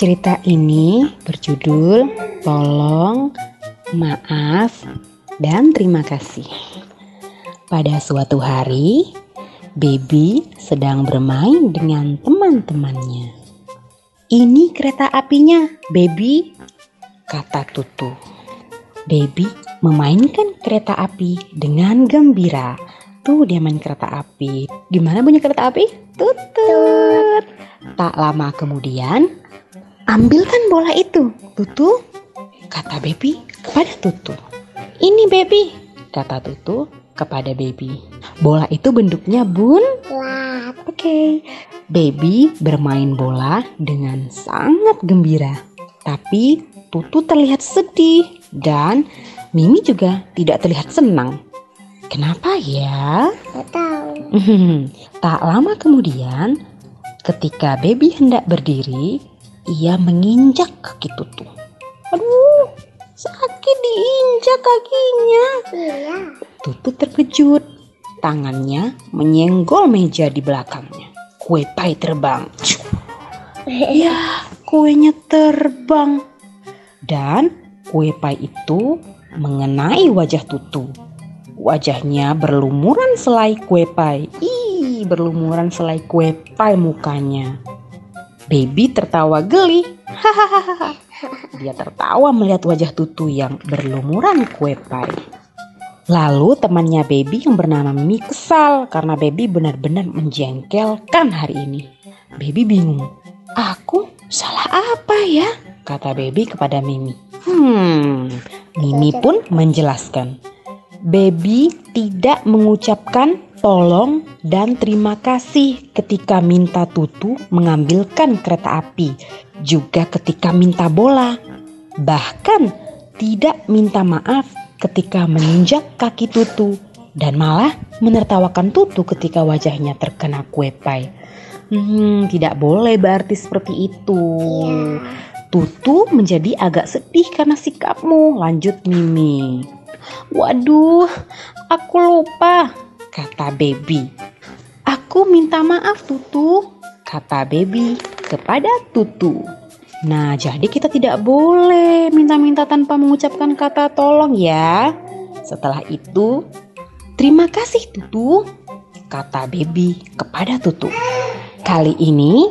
Cerita ini berjudul Tolong, Maaf, dan Terima Kasih. Pada suatu hari, Baby sedang bermain dengan teman-temannya. Ini kereta apinya, Baby, kata Tutu. Baby memainkan kereta api dengan gembira. Tuh dia main kereta api. Gimana bunyi kereta api? Tutut. Tak lama kemudian, ambilkan bola itu, Tutu, kata Baby kepada Tutu. Ini Baby, kata Tutu kepada Baby. Bola itu bentuknya bun. Oke, Baby bermain bola dengan sangat gembira. Tapi Tutu terlihat sedih dan Mimi juga tidak terlihat senang. Kenapa ya? tak lama kemudian, ketika Baby hendak berdiri, ia menginjak kaki Tutu. Aduh, sakit diinjak kakinya. Tutu terkejut. Tangannya menyenggol meja di belakangnya. Kue pai terbang. Ya, kuenya terbang. Dan kue pai itu mengenai wajah Tutu. Wajahnya berlumuran selai kue pai. Ih, berlumuran selai kue pai mukanya. Baby tertawa geli. Hahaha. Dia tertawa melihat wajah Tutu yang berlumuran kue pai. Lalu temannya Baby yang bernama Mimi kesal karena Baby benar-benar menjengkelkan hari ini. Baby bingung. Aku salah apa ya? Kata Baby kepada Mimi. Hmm, Mimi pun menjelaskan. Baby tidak mengucapkan tolong dan terima kasih ketika minta Tutu mengambilkan kereta api, juga ketika minta bola. Bahkan tidak minta maaf ketika menginjak kaki Tutu dan malah menertawakan Tutu ketika wajahnya terkena kue pai. Hmm, tidak boleh berarti seperti itu. Tutu menjadi agak sedih karena sikapmu. Lanjut Mimi. Waduh, aku lupa, kata Baby. Aku minta maaf Tutu, kata Baby kepada Tutu. Nah, jadi kita tidak boleh minta-minta tanpa mengucapkan kata tolong ya. Setelah itu, terima kasih Tutu, kata Baby kepada Tutu. Kali ini,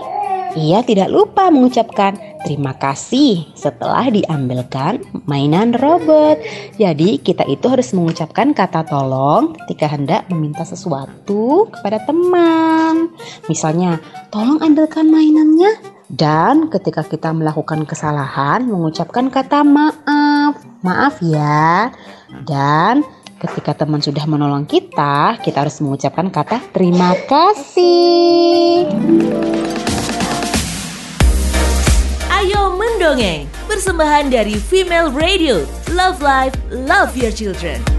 ia tidak lupa mengucapkan terima kasih setelah diambilkan mainan robot. Jadi, kita itu harus mengucapkan kata tolong ketika hendak meminta sesuatu kepada teman. Misalnya, tolong ambilkan mainannya. Dan ketika kita melakukan kesalahan, mengucapkan kata maaf. Maaf ya. Dan ketika teman sudah menolong kita, kita harus mengucapkan kata terima kasih. Ayo mendongeng, persembahan dari Female Radio. Love Life, Love Your Children.